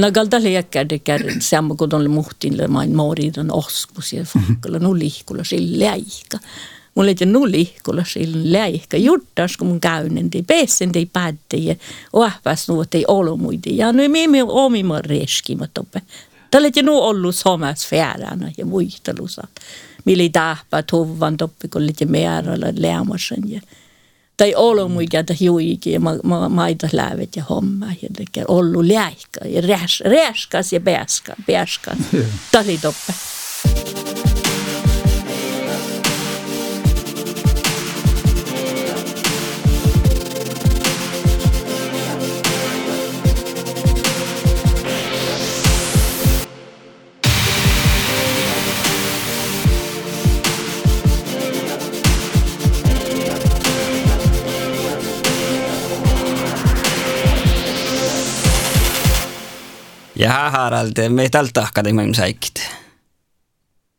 No galda lekar det kär samma kun oli muhtille main moridan oskus ja fakkalla nu lihkulla sillä läika. Mulla ei nu lihkulla sillä läika. Juttas kun mun käynen tei pesen tei pätte ja ohpas nu ei olo muiti. Ja nu me me omima reskimat oppe. Tällä ei nu ollut samas färana ja muistelussa. Millä tahpa tuvan toppi kun oli määrällä lämmasen ja tai olo muikä ta hiuikin ja ma, ma, maita lävet ja homma ja tekee ollu läikka ja räs, räskas ja pääskas. Tämä oli toppe. jah, Harald, me tal tahkade me saikid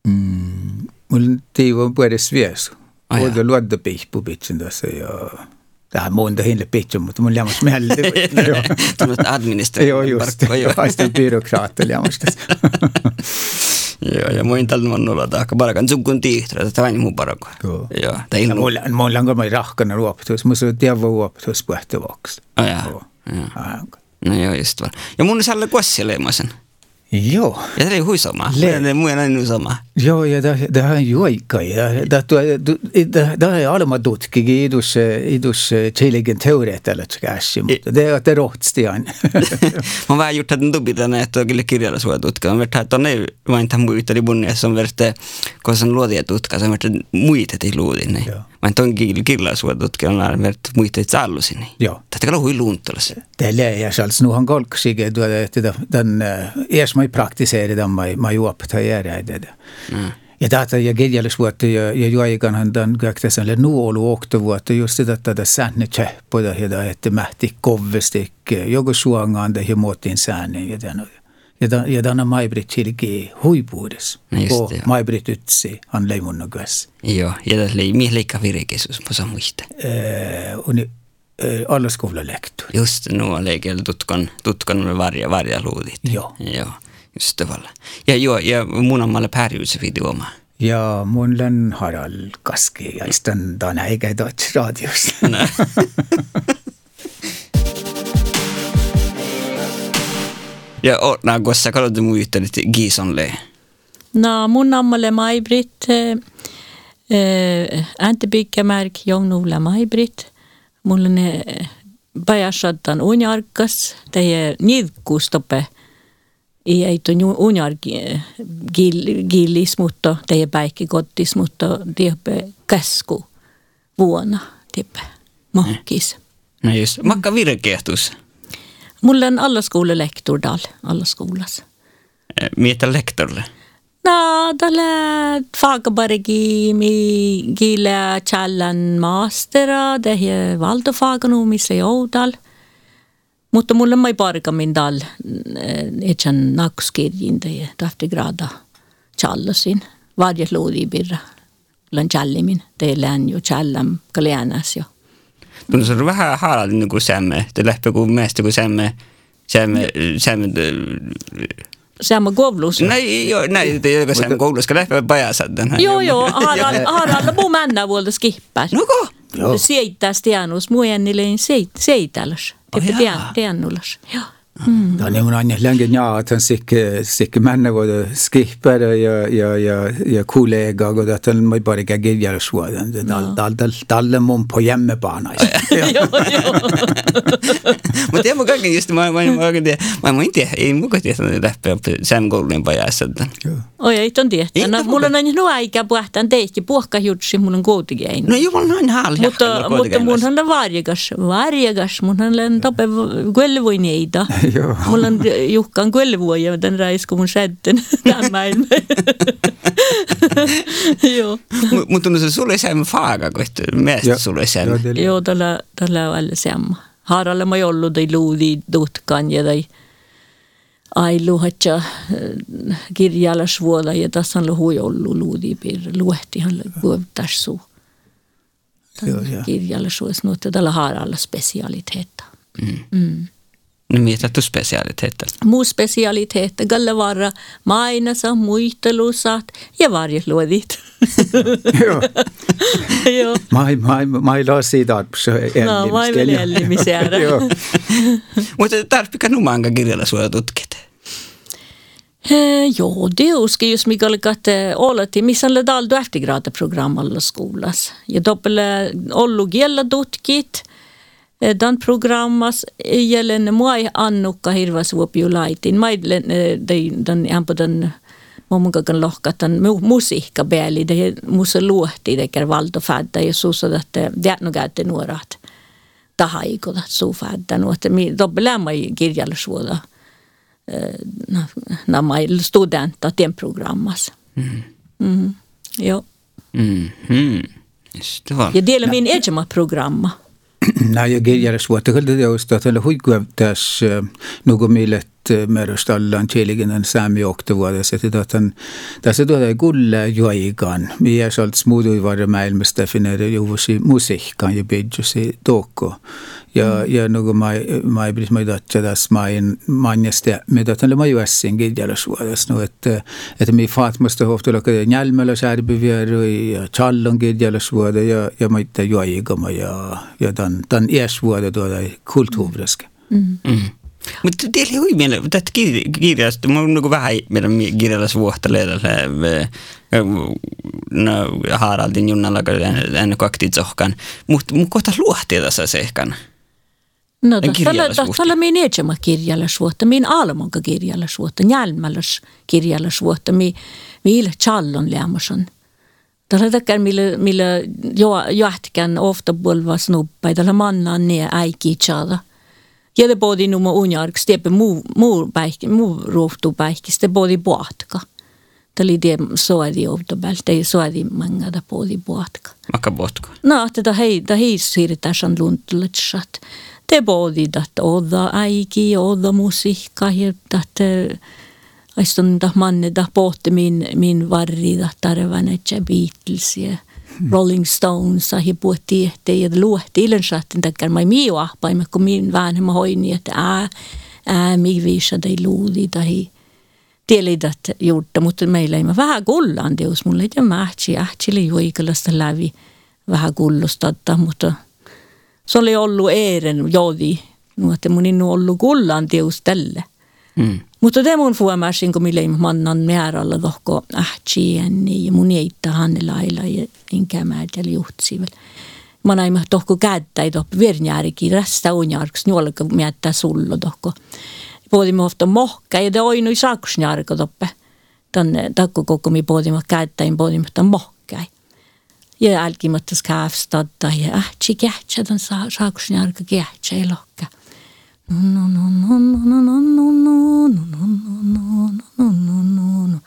mm,. mul teivo päris vies ah,. Oda luodda peihpu pitsin tässä ja Tämä on monta hinle pitsin, mutta mun lämmas mieltä. Tullut administraatio. Joo, just. Haistan byrokraattel lämmas tässä. Joo, ja muin tal on olla taakka parakan sukkun tiihtra, että vain mun parako. Joo. Joo. Tai ilmu. Mulla, mulla on kamai rahkana nagu ruoptus, musta tiedä ruoptus puhtavaksi. Oh, ah, jaa. Joo. Jaa. No joo, just vaan. Ja mun sälle kuossieleemasen. Joo. Ja tämä oli huisoma. Le- Le- Muu on sama. Joo, ja det, det här är ju aika, ja det, det, det, det är alma tutkikin idus, idus tjiligen teoreetalla käsi, mutta det, det rohtistian. Mä vähän att dubbi tänne, että on kyllä kirjalla sua tutka. Mä vertaan, että on ne vain tämän muita di bunnia, som verte, kun se on luodia tutka, se on verte muita ei luodin. Niin. Joo. Mä en ton kirjalla sua tutka, on verte muita ei sallusin. Niin. Joo. Tätä kyllä hui luuntolas. Det läs alltså nu han golksiga då det den är som i praktiserar den mai mai juopta. Mm. Ja tätä ja kirjallis vuotta ja ja juoikan han den kaikta sen le nuolu okto vuotta just att det sänne cheppo ja det että mähti kovvestik joku suangaan det muotin sänne ja den ja ta, ja ta on Maibrit silgi huipuudes. kun Maibrit ütsi on leimunnu nagu käes. Joo, ja ta oli mieleikka virekesus, ma saan muista. Äh, äh alles kuulla lektu. Just, nu on lekel tutkan, tutkan varja, varja luudit. Joo. Joo, just tavalla. Ja joo, ja mun on malle pärjuse videoma. ja mul on Harald Kaski ja siis ta on, ta on äge Deutsche raadios noh. Ja o, nää kossa kalot mun yhteydet Gisonle. No mun ammalle Mai-Britt, äh, inte byggamärk jag nulla Mai-Britt. Mulla äh, pajasattan unjarkas, teie nivkustoppe. Ei ei tuon unjar gillis, mutta teie päikki kottis, mutta tiepe käsku vuonna tiepe mohkis. No just, makka virkehtus. Mulla on alla skola lektor dal, alla skolas. Mietä lektorille. No, tällä fagbargi mi gila challan mastera, det är valtofaganumissa joudal. Mutta mulle mai parka min dal, etsan nakskirjin det tahti grada challasin. Varje lodi birra. Lan challimin, det län jo challam kaljanas jo. tundus olla vähe haarad nagu sämme, ta läheb nagu meest nagu sämme, sämme, sämme. Äh, sämme kovlus. Nej, jo, nej, det är sämme kovlus, ska läppa bajasad den här. Jo, jo, Harald, Harald muu mennä vuolta skippar. Nuko? Joo. Seittäs tienus, muu ennilleen seit, seitälös. Oh, tiennulas, joo. Joo. Tämä on aina längen ja että on sikke sikke männe voi skipper ja ja ja ja kollega och det är mai bara kirjalla suodan. Dal dal dal dal mun på hjemmebana. joo, joo. Mutta en mä kaiken just, mä, mä, mä, oikein mä, mä tiedä, ei muka tiedä, että lähtee sämme koulujen pajassa. Oi, ei ton tiedä. Ei, No, no, mulla on nuo aikaa puhtaan teistä, puhkajutsi, mulla on koutigein. No jumal, noin halja. mutta, mutta mun on varjegas, varjegas, mun on tope kuellevoineita. Joo. Mulla on juhkaan kuellevoja, den raisku mun sätten tämän maailman. Joo. Mutta että sulle ei sämme faaga, kun meistä sulle sämme. Joo, tällä, tällä on alla samma. Haralle mä ollut ei luudi tutkan ja tai ailu hatja kirjalla suola ja tässä on hui ollut luudi piirre. Luehtihan kuovittaisi suu. Kirjalla suos nuotta tällä haaralla spesialiteetta. Mm. Mm nimetetty specialiteter. Muspecialiteter, gallavara, mainasa, muitelusat ja varjeluodit. Joo. Mai, mai, mai lasi tarpsi No, mai vielä joo. Mutta tarppika numanga kirjalla suoja tutkita? Joo, det uskar just mig att alla till misshandlade all du eftergrade program alla skolas. Jag doppel ollogiella dutkit. Eh, dan programmas eh, jällen muai annukka hirvas vuopiulaitin. Mai eh, dan jampa dan mummukakan lohkatan musiikka pääli. Det musa luohti tekär valtofädda ja suusat, että jätnogäätte nuorat tahaikodat suufädda. Nuotte mi dobbelämmä kirjallisuuda. Nämä studenta tien programmas. Mm-hmm. Mm. Mm. Jo. Mm -hmm. Ja delen min egen programma. När jag, jag är svårt att det just att eller hur går det något möjligt Merustallan kielinen saami että Tämän, tässä tulee kulle joikan. Minä salts muudu varre maailmasta finere juvusi musiikkaan ja pidjusi toko. Ja, ja nuku mai, mai pidis mai tatsa tässä main manjasta, me tatsan lema juessin kirjallisuudessa. No, että, että minä fatmasta hohtu lakka njälmällä särbyvieru ja challon kirjallisuudessa ja, ja maita joikama ja, ja tämän, tämän iäsvuodet tuoda kulttuuriska. Mm. Mm. Mutta teillä oli mina, det kirjasta, mulla on niin vähän meidän kirjallis vuohteleilla äh, no, Haraldin junnalla, kun hän kohti niinku mut mutta mun kohta luohti tässä sehkan. No, tällä minä eetsemä kirjallisuutta, minä almonka kirjallisuutta, njälmälös kirjallisuutta, millä challon lämmäsön. Tällä takia, millä, millä johtikään ofta puolella snubbai, tällä mannan ne äikii challa – Jelpodi numo unjark stiepe muu muu päihki muu ruhtu päihki ste podi puahtka. Tali tie soadi båtka. pälte ei soadi manga da podi puahtka. Maka puahtka. No det ta hei ta hei siirtää san det Te åda dat oda äiki oda musiikka hier dat Aiston da manne där pohti min min varri da tarvanet ja Beatlesia. Rolling Stones ja puhutti että ja luohti ilensattin takia mai miu ahpaimme kun min vanhemma hoini että ää ää mi viisa dei luudi tai tielidat juurta, mutta meillä ei vähän kullaan teus. Mulla ei ole mähtsi, ähtsili juikalasta lävi. Vähän kullusta, mutta se oli ollut eilen jodi, että mun innu ollut kullan teus tälle. Mm. Mutta te mun fuomasin, kun mille mannan määrällä tohko ähtsieni ja mun eittää hannelailla ja enkä mä tällä juhtsivel. Mä näin tohko kädtä tohko vernjäärikin rästä unjarks, nuolka miettää sullo tohko. Puhuimme ofta mohka ja te oinui sakusnjarka toppe. Tänne takko koko mi puhuimme kädttäin puhuimme mohka ja älkimättä kaavstadda ja ähtsi kähtsä tämän saakusnjarka kähtsä ei lohka. No no no no no no no no no no no no no no no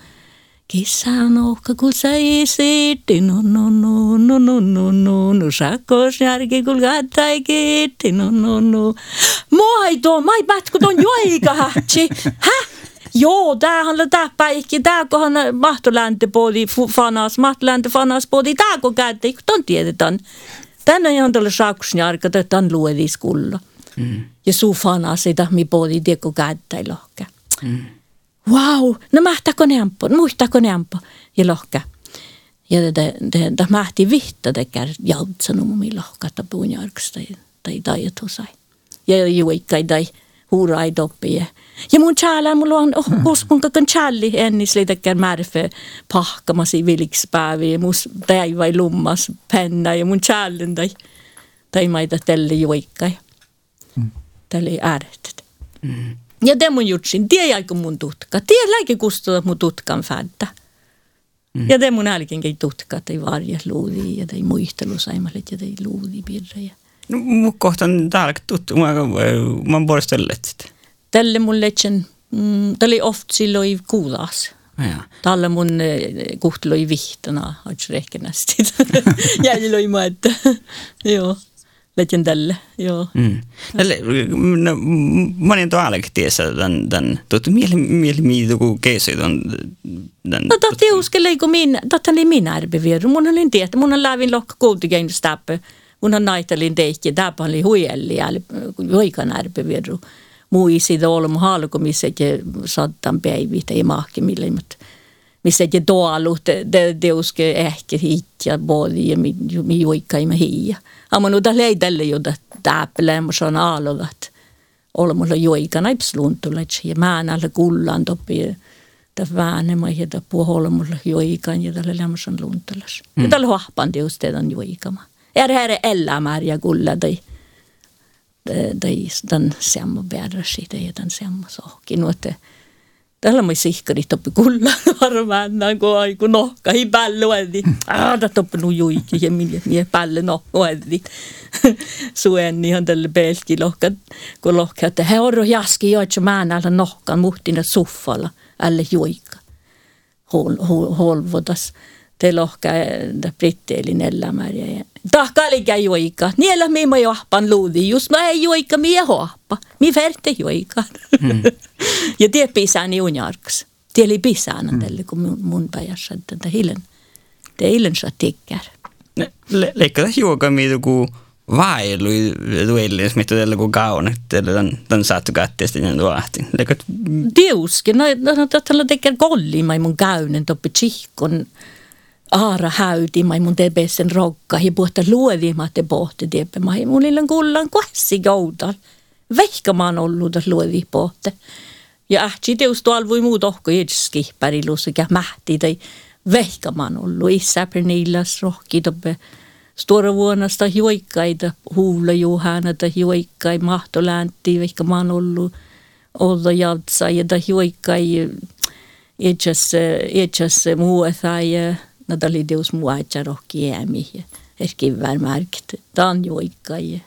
Kissa on ohka, kun sä isitti, no no no no no no no no sakkosnjarki, kun kattai kiitti, no no no. Ei tuo, mai pätkö tuon joika hätsi, häh? Joo, tämähän on tämä päihki, tämä kohan mahtoläntepuoli fanas, mahtolänte fanas puoli, tämä kun käytte, kun ton tiedetään. Tänne on tuolla sakusnjarka, että on luediskulla. Mm. Jesu fana sitä mi poli dieko kättä lohka. Mm. Wow, no mahtako ne ampo, no muistako ne ampo ja lohka. Ja det det det det mahti vitta det kär jaltsanum mi lohka ta punjarksta tai tai tosai. Ja ju ikkai tai huurai doppie. Ja mun tjäla, mulla on oh, hmm. uskonka kan tjälli ennis liitäkään märfe pahkamasi vilikspäivi ja mus päivä lummas penna ja mun tjällin tai tai maita telli juikkai. Tälle äärettä. Mm. Ja te mun jutsin, tie jäikö mun tutka. Tie läike kustuta mun tutkan fädda. Mm. Ja te mun älkenkin tutka, tai varje luudi ja tai muistelu saimalet ja tai luudi pirreja. No, mun kohtaan täällä tuttu, mä, mä oon sitä tälle mun leitsen, mm, tälle oft silloin kuulas. Ja. Tälle mun eh, kuhteloi vihtana, ois rehkenästi. Jäi loi mä, että joo. Lägin tälle, joo. Mm. No, monen to alek tiesä tämän, tämän tuot mieli, mieli, mieli, kun keisöit on tämän. No totti uskelle, kun minä, totta oli minä arvivieru. Mun olin tietä, mun on lävin lohka kuultikin stäppö. Mun on naitalin tehti, täpä oli huijelli, joikan arvivieru. Muisi olemme halkumissakin sattan päivitä ja mahkimille, mutta missä te tuolut, te teuske ehkä hitja bodi ja mi, mi juikkaimme hiia. Amma nu da leidelle jo da täplämä on aalogat. Olemulla juikana ipsluntulet ja määnällä kullan topi da väänema ja da puholemulla juikan ja tällä lämmösen luntulas. Ja tällä huahpan teus teidän juikama. Er här elämää ja kulla tai tai den samma bädrasi tai den samma sakin. Tällä mä sihkarit toppi kulla varmaan, kun aiku nohka hi päälle oedi. Aada toppi nu juiki ja minä mie päälle no oedi. Suen ihan tälle pelki lohka, kun lohka, että he orro jaski joitsa määnällä nohkan muhtina suffalla, alle juika. Hol, hol, holvodas. Te lohka, britteelin elämäriä ja tahkalikä juika. Niellä mi mä johpan luudi, just mä ei juika mi hoappa. Mi verte juika. Mm. ja tie pisään junjarks. Tie oli pisään mm. tälle, kun mun, mun päijässä, että hilen. Te hilen saa tikkär. Leikkaa juoka mi joku vailu duellis, mitä tällä kun kaun, että tämän, tämän saattu katteesta niin tuohti. Leikkaa... Tiuski, no, no, no tällä tekee golli, mun käynen toppi tsihkon aara häytimai mun tebesen rokka hi puhta luodimatte pohti tieppe mai mun illan kullan kuessi joudal. Vehka mä oon ollut luodi pohte. Ja ähtsi teus tuolla voi muu tohko jetski pärilus sekä mähti tai vehka mä oon ollut isä pernillas rohki toppe. Stora vuonnasta juikkaita huula juhana tai juikkai mahtoläänti vehka mä oon ollut olla jatsa ja tai juikkai etsäs etsäs muuta ta oli teus muatsa rohki jäämi ja eskivään märkt. Ta on joikka ja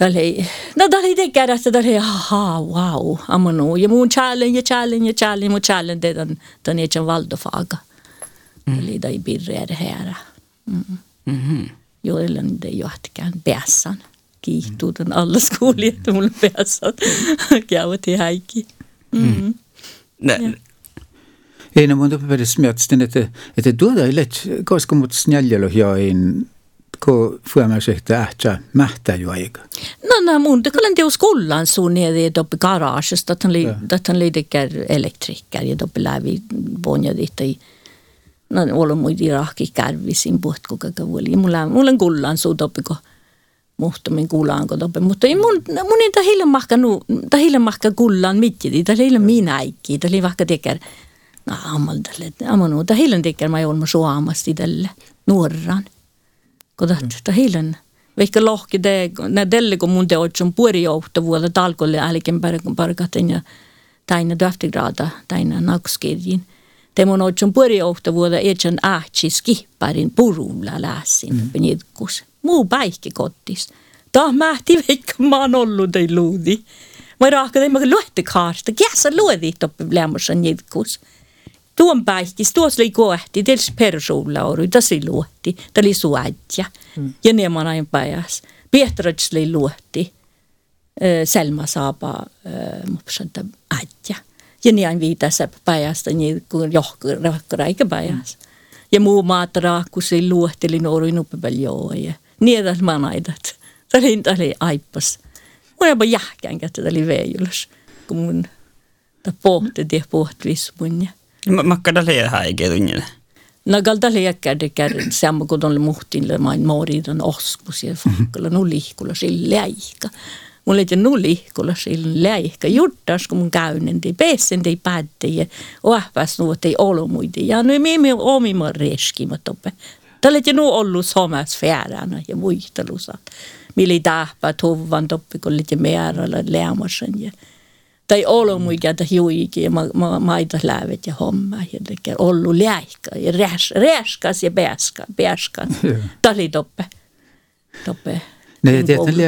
oli, no oli tekärä, ta oli aha, wow, amanu. Ja muun challenge challenge challenge, mun challenge tämän, tämän etsen valdofaga. Mm. Eli ta ei här. Mm. Mm-hmm. Joilla det johtikään päässän. Kiihtuu tämän alla skuuli, että mulla päässän. Käyvät häikki. Mm. Mm. Ei no mun päris miettin, että, että tuoda ei let, koska mut snäljälo join, kun fuomas ehkä ähtsä mähtä jo aika. No no mun, det kallan teus kullan sun nere i doppe garaget, att han att han lider elektriker ja doppe lävi bonja dit i No, olla muidi rahki kärvisin puht kuka oli. Mulla, mulla on kullan suu doppe, kun muhtumin kuulaanko doppe. Mutta ei mun, mun ei tahille mahka, nu, tahille mahka kullan mitjidi, tahille minä äikki, tahille vaikka tekee avaldajad, amanu, tahil on tekkinud, ma joon mu Suomasti tälle nuorran. Kun mm. tahil on, vaikka lohki te, nää tälle kun mun te otsun puorijohto vuotta talkolle älkeen parkaten ja taina tähtigraada, taina nakskirjin. Te mun otsun puorijohto vuotta etsän ähtsi skipparin purulla lässin mm. penitkus. Muu päihki kotis. Tah mähti vaikka mä oon ollut ei luudi. Mä rahka teemme luettekaarsta, käsä luodit oppi lämmössä nitkus. Mm. Tuon päihkis, tuossa oli kohti, tietysti persuulauru, tässä oli luotti, tämä oli suadja. Mm. Ja ne man ajan päiväs. Pietrats oli luotti, Selma saapa, mutta adja. Ja niin aina viitassa päivästä, niin kuin johkaraika päiväs. Ja muu maata raakkus oli luotti, oli nuori nuppipel joo. Ja niin edes manaidat. Tämä oli, tämä oli aippas. Mun jopa jähkään, että tämä oli veijulus. Kun mun pohti, pohti vismunja. Makka dalle häike tunnille. No samma kun oli muhtille main moridan oskus ja fakkala nu lihkulla sille aika. Mulla ei nu lihkulla sille aika. Juttas kun mun käynen tei pessen tei päätte ja ohpas nu tei olo muide. Ja nu me me omi mä reskimat toppe. Tällä ei nu ollut samassa färänä ja muistelussa. Mili tahpa tuvan toppe kun oli määrällä lämmäsen ja tai olo muikä ta hiuikin ja ma, ma, maita lävet ja homma ja tekee läihka ja räs, räskas ja pääska, pääskas. Tämä oli toppe. Toppe. Ne tietenkin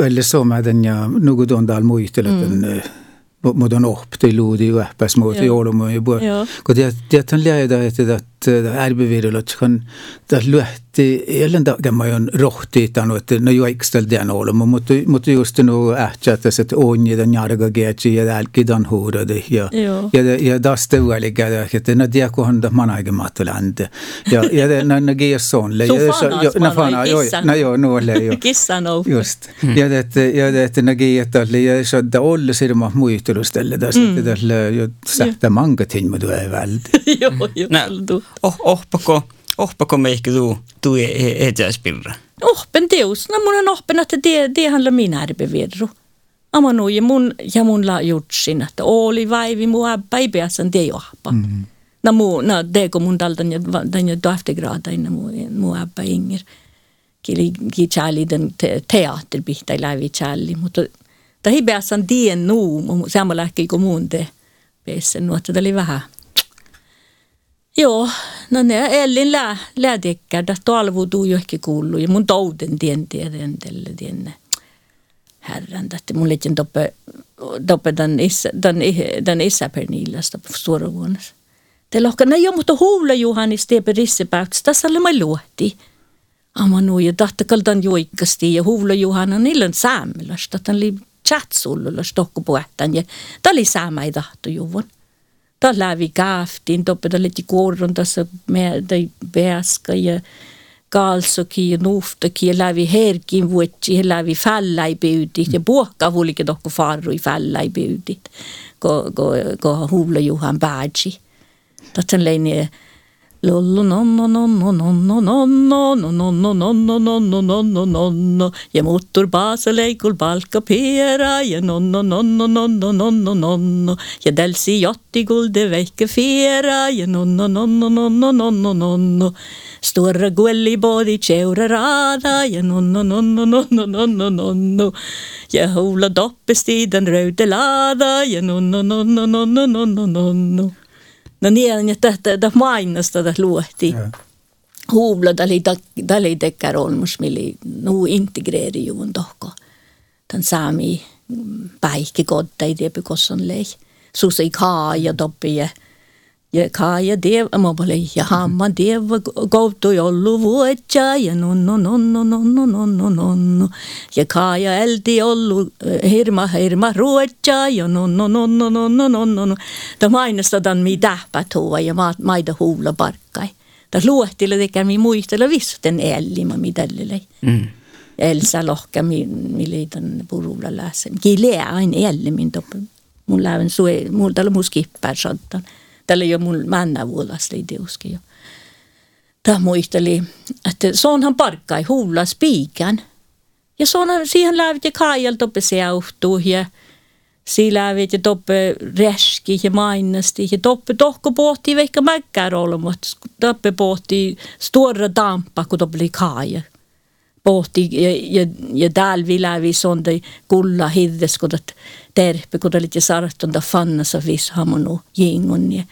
ölle somaden ja nugu on täällä muisteleten mutta on opti luudi vähpäs muuta joulumu ja puhua. Kun tietenkin että arvivirulotsikon tässä lyhti elendagamajun rohtiitan, että no jo eksteltiän olla, mutta, mutta just nu ähtsä tässä, että on ja njarga geetsi ja älkidan huudade ja, ja, ja tästä välikä, että no diakohan da manaigematulääntä ja, ja no, no geessonle. Så fanas manai kissan. No joo, nuolle joo. Kissan on. Just. Hmm. Ja että, ja että no geettalle ja se, että olla sirma muistelustelle tässä, että hmm. tässä sähtä mankatin, mutta ei välti. Joo, joo. Oh, ohpako, ohpako me ehkä tuu, tuu etäspirra? Ohpen teus. No mun on ohpen, että det, det handlar min ärbevirru. Ama nu ja mun, ja mun la jutsin, että oli vaivi mu äppä ei päässä det johpa. Mm. No mu, no det kun mun daltan ja den ja doftegrada innan mu, mu äppä inger. Kili ki chali den te, teaterbihta lävi chali, mutta tai päässä dien nu, samalla ehkä kuin mun te päässä, nu, että oli vähän Joo, no ne Ellin lää, läätiekkädä, talvu tuu jo ehkä kuuluu ja mun touten tien tiedän tälle tienne. Herran, että mun liitin toppe, toppe tämän isä, tämän, tämän isä Pernillasta suoravuonnassa. Te lohka, no joo, mutta huule Juhanis teepä rissepäyks, tässä oli mä luotti. Amma nu ja tahtakaltan joikkasti ja huule Juhana niillä on säämmelasta, tämän oli chatsullulla stokkupuhtan ja tämä oli säämä ei tahto juvun ta läbi kahvin, topeda lite korron, tasa meelde peaska ja kaalsuki ja nuuftaki ja läbi herkin vuotsi ja läbi fälla ei püüdi ja puhka vuolikin tohku farru ei fälla ei püüdi, kun huulajuhan pääsi. Tatsan leini Je motor basa leikul palka pera Je nonno nonno nonno nonno nonno Je delsi jotti gulde veike fiera Je nonno nonno nonno nonno nonno Stora guelli bodi tjeura rada Je nonno nonno nonno nonno nonno Je hola doppes i den röde lada Je nonno nonno nonno nonno nonno no niin, että tätä luohti. Huuvla, tämä oli, tekkär olmus, millä nu integreeri juun tohko. Tämän saami päihki kodda, ei tiedä, kosan lei. Susi kaa ja toppi ja ja kaaja dev amabale ja hamma dev goutu jollu vuotja ja nonno nonno nonno nonno nonno ja kaaja eldi ollu hirma hirma ruotja ja nonno nonno nonno nonno ta mainostetaan mi tähpätuva ja maida huula parkkai ta luohtille tekee mi muistella vissten ellima mi tällele mm. Elsa lohka mi mi liitan purulla lässä ki lää aina ellimin toppe mun läven sue mulla tällä muskippär sottan tällä jo mun ei teuskin jo. Tämä muisteli, että se onhan parkkai huulla spiikan. Ja on siihen lävit ja toppe seuhtuu ja siinä lävit toppe reski ja mainasti ja toppe tohko pohti vaikka mäkkär olemat. Toppe pohti stora dampa, kun toppe oli kaija. Pohti ja, ja, ja täällä vilävi sonde kulla hirdes, kun terpe, kun oli sartunda fannassa viis hamonu jingunne.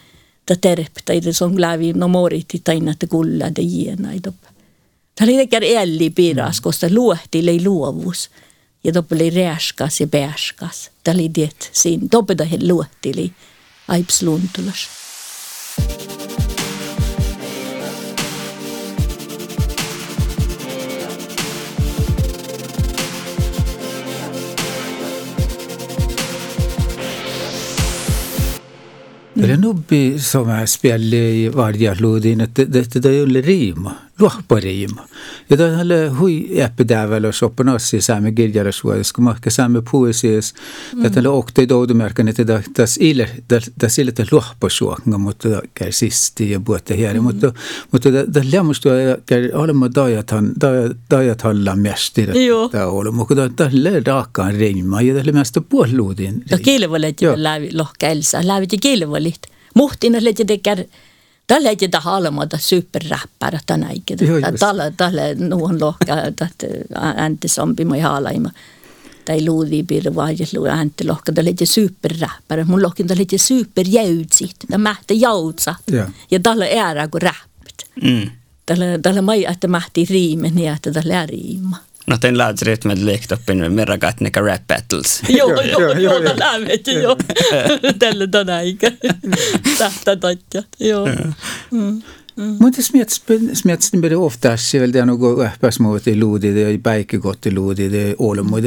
Ta terpe, tai det som lävi no moriti tainat kulla de jiena idop. Ta oli tekär elli piras, kosta mm. luohti lei luovus. Ja doppe lei rääskas ja pääskas. Ta oli det sin, doppe da he luohti lei aipsluntulas. Thank you. Renubbi som spelade i varje låt, det är ju en rima. juoppareim. Ja ta alle hui epidavalus oppanassi saamme kirjallisuudessa, kun mahka saamme poesias, ja tällä okte doudumerkan, että tässä ille, tässä ille tässä luoppasuokna, mutta kärsisti ja puhutte här, mutta mutta tässä lämmustu ja kär olemme dajathan, dajathallan mästi, tämä olemme, mutta tällä raakaan reima, ja tällä mästä puoluudin. Ja. kielevolet, lävi lohka elsa, lävi kielevolit. Muhtina lehti tekee Tällä ei tätä halmata superräppärä tänä ikinä. Tällä, tällä nuon lohka, että äänti sompima ja halaima. Tai luudi piirre vaajat luu äänti lohka, tällä ei superräppärä. Mun lohkin tällä ei superjäytsit. Tämä mähtä jautsa. Ja tällä äärä kuin räppit. Mm. Tällä, tällä mai, että mähti riimen ja että tällä riima. No, Något en laadsrytmed likt upp in Mirragatnika rap battles. Jo, jo, jo, ta lämmekin jo. Tällä ton aika. Tähtä tatja, joo. Mutta smets blir ofta väl det något öppas mot i lodi, det är bäckegott i lodi, det är ålomod.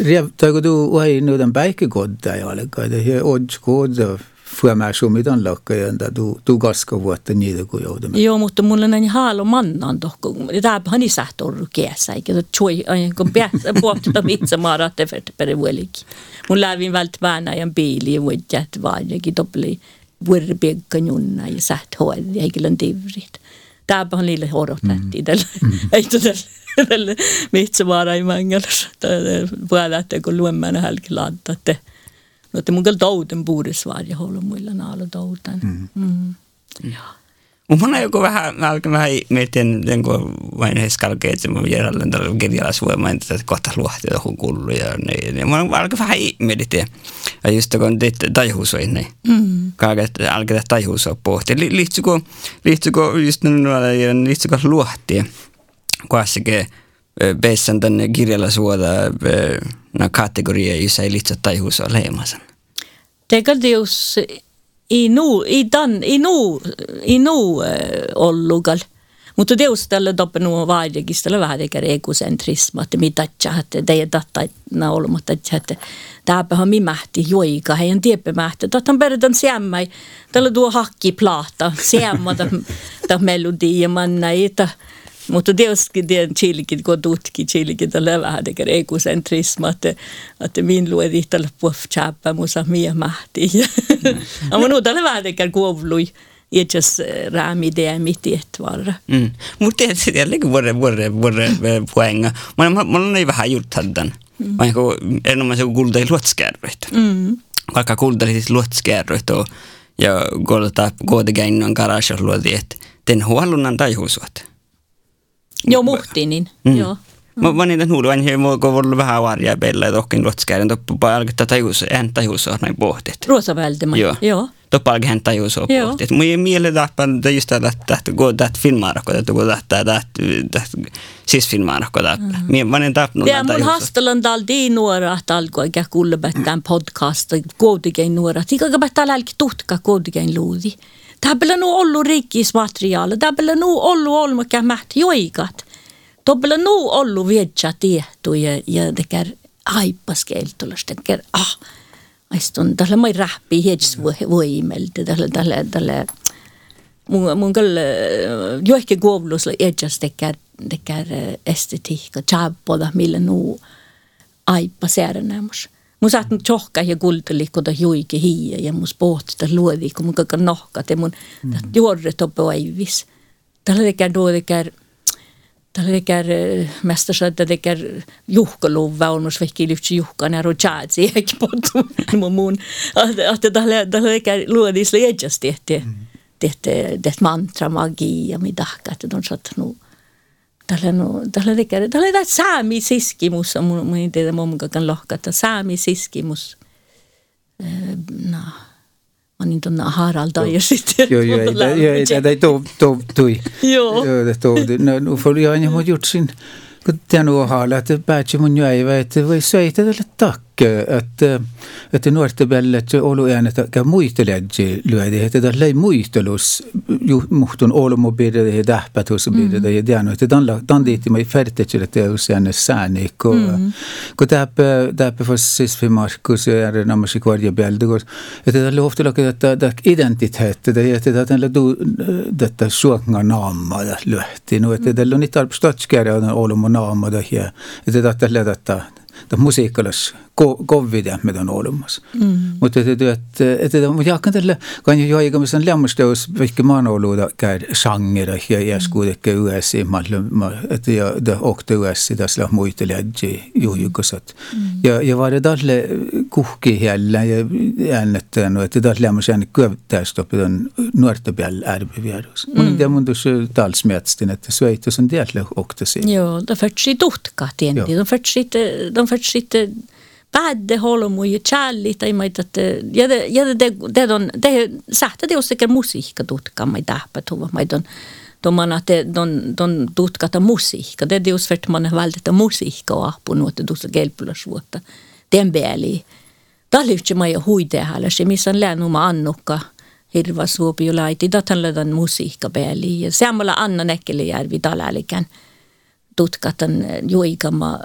Revtago du, och här är nu den bäckegott där jag lägger, det är oddsgård odskod fuomäsumidan lakka ja du du gaska vuotta niitä kun joudumme. Joo, mutta mulla näin haalo mannan tohko. Tämä on niin sähtorru kiesä, eikä se chui, kun päästä puhuttaa itse maara tefert per vuelikin. Mun lävin vält väänäjän biili ja vuodjät vaan, ja kitopeli vuorpiekka junna ja säht hoidi, eikä lön tivrit. Tämä on niille horotettiin mm. tällä, ei tällä mitse maara ei mangalla, puolella, kun luemmän hälki laadda, No te mun kyllä touten puudessa vaan ja holo muilla naalo touten. Mm. Mm. Ja. Mun on joku vähän, alkaa vähän miettiä, kun vain heiskalkee, että mä järjellä tällä kirjalaisvoimaa, että kohta luohti tuohon kullu ja niin. Ja mun alkaa vähän miettiä. Ja just kun teet taihuusoi, niin mm. alkaa taihuusoi pohtia. Liittyykö, liittyykö just noilla, liittyykö luohtia, kuassakin Bessan tänne kirjalla suoda na kategoria, jossa ei liittyä taihuusoi leimasen. Tegelikult i nu, i dan, i nu, i nu ollugal. Mutta teus tällä toppe nuo vaadekistella vähän eikä egocentrisma, että mitä että det är detta na olematta, että tämäpähän mi mähti joika, heidän tieppe mähti. Tätä peritän siemmäi, tällä tuo hakki plata, siemmä, tämä melodia, man näitä. Mutta tietysti tien chilkin, kun tutki chilkin, tällä vähän tekee egocentrisma, että, että min luedi tällä puhutsäppä, musa mie mähti. Ja mun tällä vähän tekee kuovlui. Itses räämi det mitt i ett varre. Mm. Mutta tietysti jälleen vuore, vuore, vuore poänga. Mä, mä, mä olen vähän gjort den. Mm. Enemmän se kuulteli luotskärryitä. Mm. Vaikka kuulteli siis luotskärryitä ja kuulta kuitenkin on garage luoti, että den huolunnan taihuusuot. Joo, muhtinin. Mm. Joo. Mä mä niitä nuuduan, että mä oon ollut vähän varjaa peillä, että ohkin luotskäiden toppa alkaa tajus, en tajus on näin pohtit. Ruosaväldemä. Joo. Joo. Toppa alkaa hän tajus on pohtit. Mä ei miele täppä just tätä, että kun tätä filmaarako, että kun tätä, tätä, siis filmaarako täppä. Mä olen täppä Ja mun hastelan tal di nuora, tal kun ikään kuulepättään podcast, kuitenkin nuora. Tikä päättää lälki tuhtka kuitenkin luudi. Nu ollut rikkismateriaali, tämä nu ollut olmakä mähti joikat. Tämä nu ollut tietty ja, ja tekär aippaskeltulas, tekär ah, aistun tällä mai rähpi hieds voimelta, tällä, tällä, tällä, mun, mun kyllä joikin kuovlusla edjas tekär, tekär estetiikka, tjabboda, millä nu aippa. Mun saattanut tjohka ja kulteli, kun juike hiiä ja mun pohti luodi, kun mun kakka nohka, te mun mm. juorret on päivis. Tällä tekee tuo tekee Tällä tekee mästä että tekee juhkaluva on myös vehki lyhtsä juhkan ja rojaatsi eikä potu mun muun. Että tällä tällä tekee luodis liedjas tehty tehty tehty mantra magia mitä että on sattunut tal on, tal on ikka, tal on saamiskimus, on mul, ma ei tea, mõnda kan lohkata, saamiskimus. Noh, mä niin tuonne haralta ja sitten... Joo, joo, ei, ei, ei, ei, tuo, tuo, tui. Joo. Joo, tuo, no, no, oli aina mun jutsin, kun tiedän uohaa lähteä päätsi mun jäivä, että voi söitä tälle takka. Että, että nuorten välillä, että olu äänetä muisteledji lyödi, että tämä lei muistelus muhtun olmo bidde ja tähpätus bidde ja tiennyt, että tämän tämän diitti mai färtet että det är en sääni, kun täppä för siis för Markus ja är när man går että tämä lofta lukee että tämä identitet että du detta suokna naama ja lyhti no että tämä on niitä arpstatskärja on olmo naama ja että tämä tähendab muusikas KOV-i teab meid on olemas mm.. mutta täytyy, että, että mutta jaakan tällä kanju joiga, missä on lämmästä, jos vaikka maanoluuda käy sangera ja jäs kuitenkin yhdessä, että ja ohte yhdessä tässä muita lähti juhjukasat. Ja, ja mm. mm. vaade tälle kuhki hellä ja äänettäen, että tässä lämmästä äänet kyöptäistä pidän nuorta päällä ärpiviedus. Mm. Mutta mun tuossa talsmietstin, että sveitos on tiedä ohte siinä. Joo, det förtsi tuhtka, tienti, det förtsi, det eh, verschitte pädde holmu ja challit ei maita te ja de ja de de don de sähtä det osteker musiikka tutka att tähpä tuva mai don tomana te don don tutkata musiikka de deus vert man väldeta musik och på något du så gelpula svåta den bäli da lyfte mai huide hala se missan man annukka hirva suopio laiti. Datan lädän musiikka bäli ja samalla annan äkkelijärvi talälikän tutkatan eh, juikama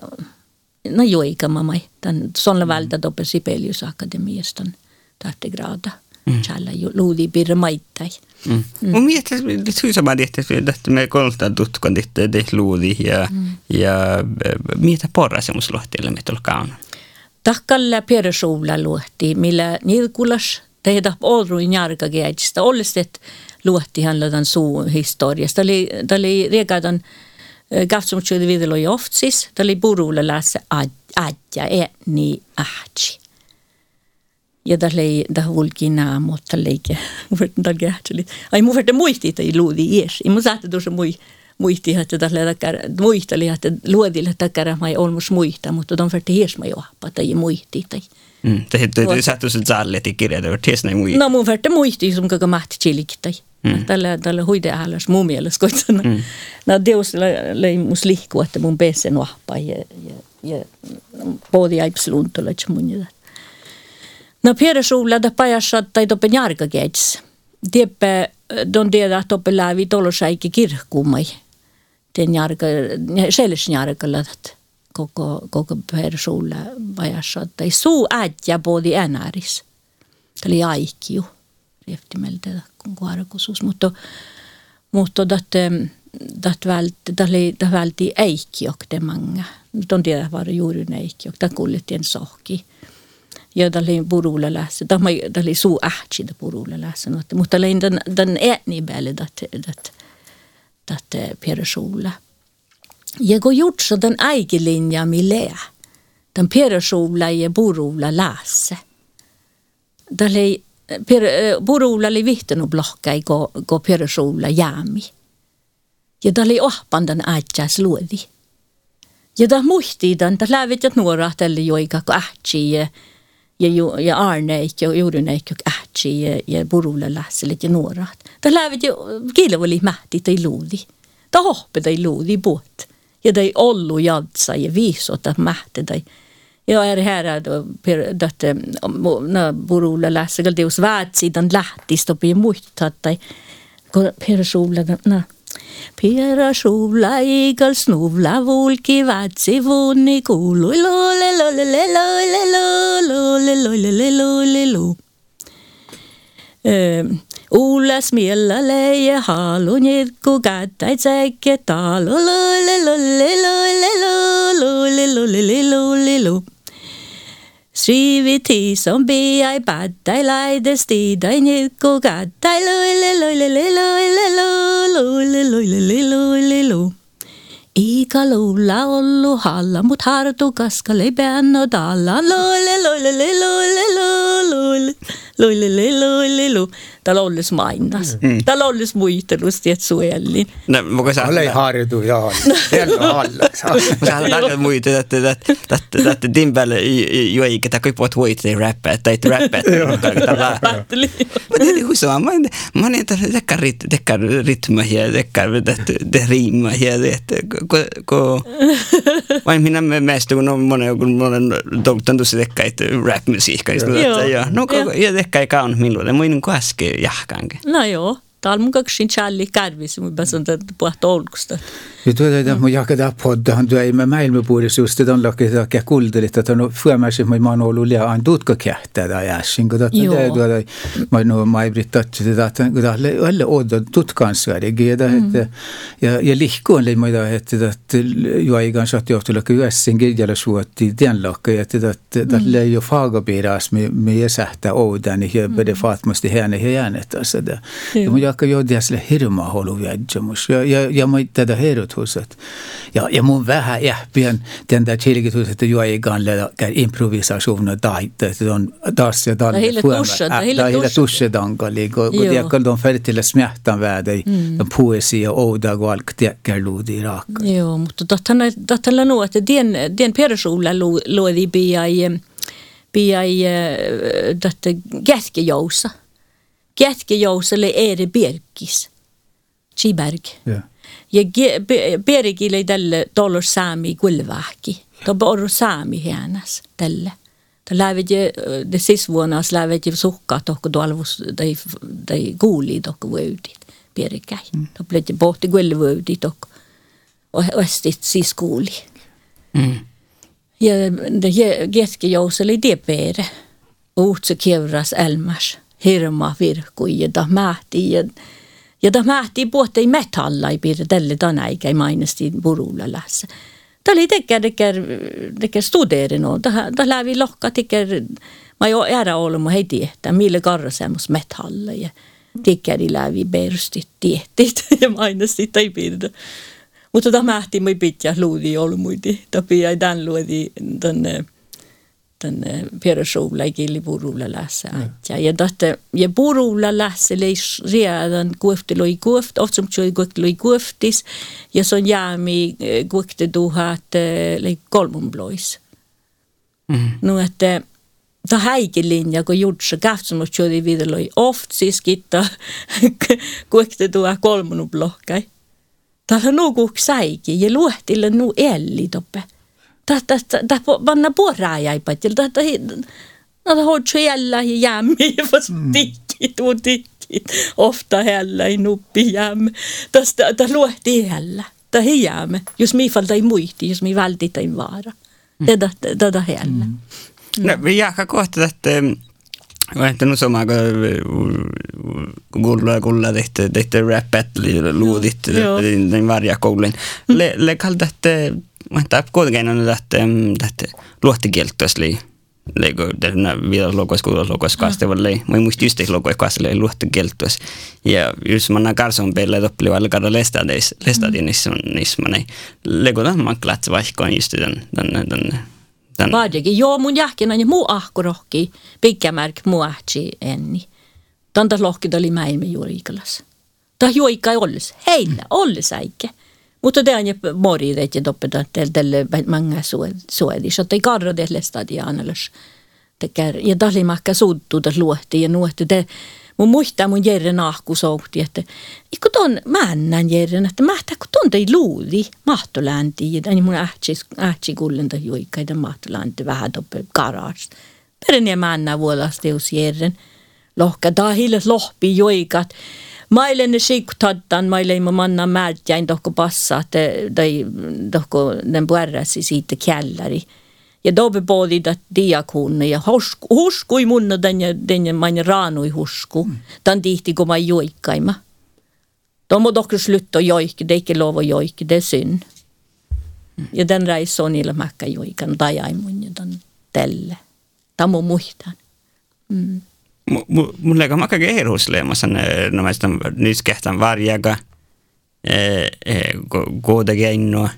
no joikamamai, tämän sonla mm. valta toppe Sibelius Akatemiaston tahtigraada. Tjalla mm. luuli pirra maittai. Mm. Mm. Mun mielestä syysä mä tiedät, että me kolmesta tutkan tehtiin luuli ja, mm. ja eh, mitä porra semmoisella luohteella me tulkaan. Takkalla perussuulla luhti, millä nilkulas tehdä olruin järkäkeätistä. Olliset luohti hän suun historiasta. Tämä oli, oli riekaitan... Oli videlo joftsis. Tämä oli purulle lässä adja etni ähtsi. Ja oli tämä vulki naamot, tämä oli tämä oli Ai mun verran muisti, että ei luudi ies. Ei mun saatte tuossa mui muisti, että takar, muisteli, että luodille takara mai olmus muista, mutta on verran hiesma johpa, tai muisti. Tai. Mm. Det heter sattu sen saalle i kirja, det var tiesnä mui. No mun verran muisti, som kaka mahti chiliktai. Mm. Tällä, tällä huide ähläs mun mielestä, koitsana. Mm. No deus lei mus lihku, että mun pesen ohpa ja, ja, ja både aipsiluntolla, että mun jätä. No pieräsuulla da pajassa tai toppen jarkakeits. Tieppe don tiedä toppen lävi tolosaikki kirkkumai. Den jarka, selles jarkalla, että koko, koko persuulla vajassa, että ei suu äijä puoli enäris. Tämä oli aikkiu, jähtimeltä kuarakusuus, mutta mutta dat eh, dat vält dat välti eikkiok de manga. Don tiedä var juuri ne eikkiok, ta kuljettiin sohki. Ja da oli burulle lässä, da mai da oli suu ähtsi da burulle lässä, mutta lein den den etni bälle dat dat dat eh, persola. Ja go gjort så den egen linja mille. Den persola i burulle lässä. Da lei per, purulla eh, vihtön och blocka i gå, gå perusula jämi. Ja det oli ohpandan ajas luovi. Ja det muistiidan, det lävit jät nuorat eli joika kun ähtsi ja, ja, ja arneik ja juurineik ja ähtsi ja, ja purulla lässelit ja nuorat. Det lävit jo kilvoli mähti tai luuli. Det hoppi tai luuli puhut. Ja tai ollu jadsa ja viisota mähti tai ja eri häärad teate, purulla lähtsikal teus väärtsidan lähtistopi muistatai, kun persuullaga, noh Piera suulla igal snuvla vulki vatsi vunni kuulu lole lole lole lole lole lole lole Ulla smillale ja haalu nirku kättäi tsäkke taalu lole lole lole lole lole lole lole Sriviti som bi ai bad dai lai des ti dai ni ko ga dai lo le lo le le lo le lo lo le lo le le lo le lo Iga lo la ollu halla mut hartu kaska leipäänno dalla lo le lo le le lo le lo lo le luilululu, täällä ollessa mainas. Mm. mm. Täällä ollessa muistelusta, että suojelin. No, mä sä... Ole ei harjutu, joo. Jälkeen hallas. Mä sä haluan muita, että tätä timpällä ju ei, että kaikki puhut huit, ei rappaa, tai et rappaa. Mä tiedän, kun se on, mä oon niitä tekkä ritmä ja tekkä riimä ja kun... Vain minä mest, kun on monen, kun monen, tuon tuossa tekkä, että rap-musiikka. Joo. No, ja tekkä ehkä ei kaunut minulle, niin kuin äsken jahkaankin. No joo talmukaksi inchalli karvisi, mutta sanotaan, että puhta olkusta. Ja tuota, että mun niin jakataan poddahan, tuo ei mä maailmapuolisuus, että on lakki takia kulturit, että on fyömäsi, mutta mä oon ollut liian aina tutko kähtää tai äsken, kun tuota, tuota, mä oon ollut maibrit tatsi, että kun tuota, alle odon tutkaan säädäkin, että, että, ja, ja lihkuun oli muita, että, että juaikaan saat johtulakki yössin kirjalla suotti tien lakki, että, niin että, että tälle ei ole faagapiiras, me ei sähtää oudan, ja pede faatmasti hänen ja jäänet, että, ja mun jakajodiasle hirma halu viajamus. Ja, ja, ja mä tätä herotuset. Ja, ja mun vähän jähpien den där tillägget että juo ei ganle kär improvisationer där. Det on taas ja dan. Det hela tuschen. Det hela tuschen dankar lig. Och det jakar de färdigt till smärtan värde. Mm. De poesi och oda och allt det jakar lod i rak. Jo, mutta tätä tätä lanu että den den perusulla luodi biai biai eh, tätä kätkejousa. Lo, jätkäjouselle eri Bergis. Chiberg. Yeah. Ja Bergille tälle tuolla saami kulvahki. Äh, tuo mm. on saami hienas tälle. Lävet ju, det sista vuonna lävet ju sukka tokko dei tai, tai kuuli tokko vöydit, pierkäi. Mm. Tuo plötti pohti kuille vöydit tokko. Och östit siis kuuli. Mm. Ja det jätkäjouselle det pere. Uutse kevras älmars hirma virkui ja mähti ja ja ta mähti puhutti metallai piirre tälle tänä eikä mainesti purulla lässä. Ta oli teker, teker, teker studeerinut. Ta, ta lävi lohka teker, ma ei ära ollut, ma ei tiedä, mille karrasemus metalle ja tekeri lävi perstit tiettit ja mainesti ei piirre. Mutta ta mähti mui pitkä luudi ollut muiti. Ta pidä tämän luodi tänne tänne persoonilla kili purulla lässä. Ja ja tahte ja purulla lässä leis redan kuofte loi kuoft oftsum tjoi kuofte loi kuoftis ja son jäämi kuofte tuhat lei kolmun blois. Mm. No että ta häikilinja kun jutsa kähtsumus tjoi vidaloi oft siis kitta kuofte tuhat kolmun blokkai. Täällä nuku säiki ja luehtille nu elli toppe. Panna porajaipat ja tästä No hoitsu jällä ja jämmi ja tikkit och tikkit. Ofta heller i nuppi jäm. Tästä ta luehti jällä. Ta hi jämme. Jos mi falta i muiti, jos mi vältit ei vaara. Tätä tätä heillä. No, jääkä kohta, että Että nu som jag gulla gulla tehty tehty rap battle luudit den varja koulun. Le le kalda että että kuitenkin on että että luottikieltoisli lego denna vielä logos kuulla logos kastevalle mä muistin just että logos kastevalle luottikieltois ja jos man karson pelle toppli alla kada lestadis lestadinissa niissä man lego tämän man klats vaikka just den den den. Vaadikin. Joo, mun jähkin on muu ahkurohki, pikkämärk muahti enni. Tanta lohki oli mäimme juurikalas. Ta juoika ollis. Heillä ollis äikke. Mutta det on mori så så är det så det går det lestadianalus. Det kär ja tali makka suuttu det luotti ja nuotti det mun muistaa mun Jerren nahku souhti, että ikku ton männän Jerren, että mähtä kun ton tei luudi mahtolänti, ja mun ähtsi, kullenta juikkaita mahtolänti vähän toppe garage. Peren ja männä vuolasteus Jerren. Lohka tahille lohpi juikat. Maille ne sikutaddan, maille ei manna määtjäin tohko passa, tai tohko den puerrasi siitä källari ja dobe bodi dat diakunne ja husku, huskui munna tänne tänne main raanui husku. Mm. Tän tihti kun mä joikkaima. De dock slutta joikki, det ikke lov att joikki, det är synd. Mm. Ja den reis on niillä mäkkä joikan tajai mun ja tämän tälle. Tämä muistan. Mm. Mulla on aika kehiruusleemassa, no mä sitä nyt kehtän varjaga, kuitenkin innoa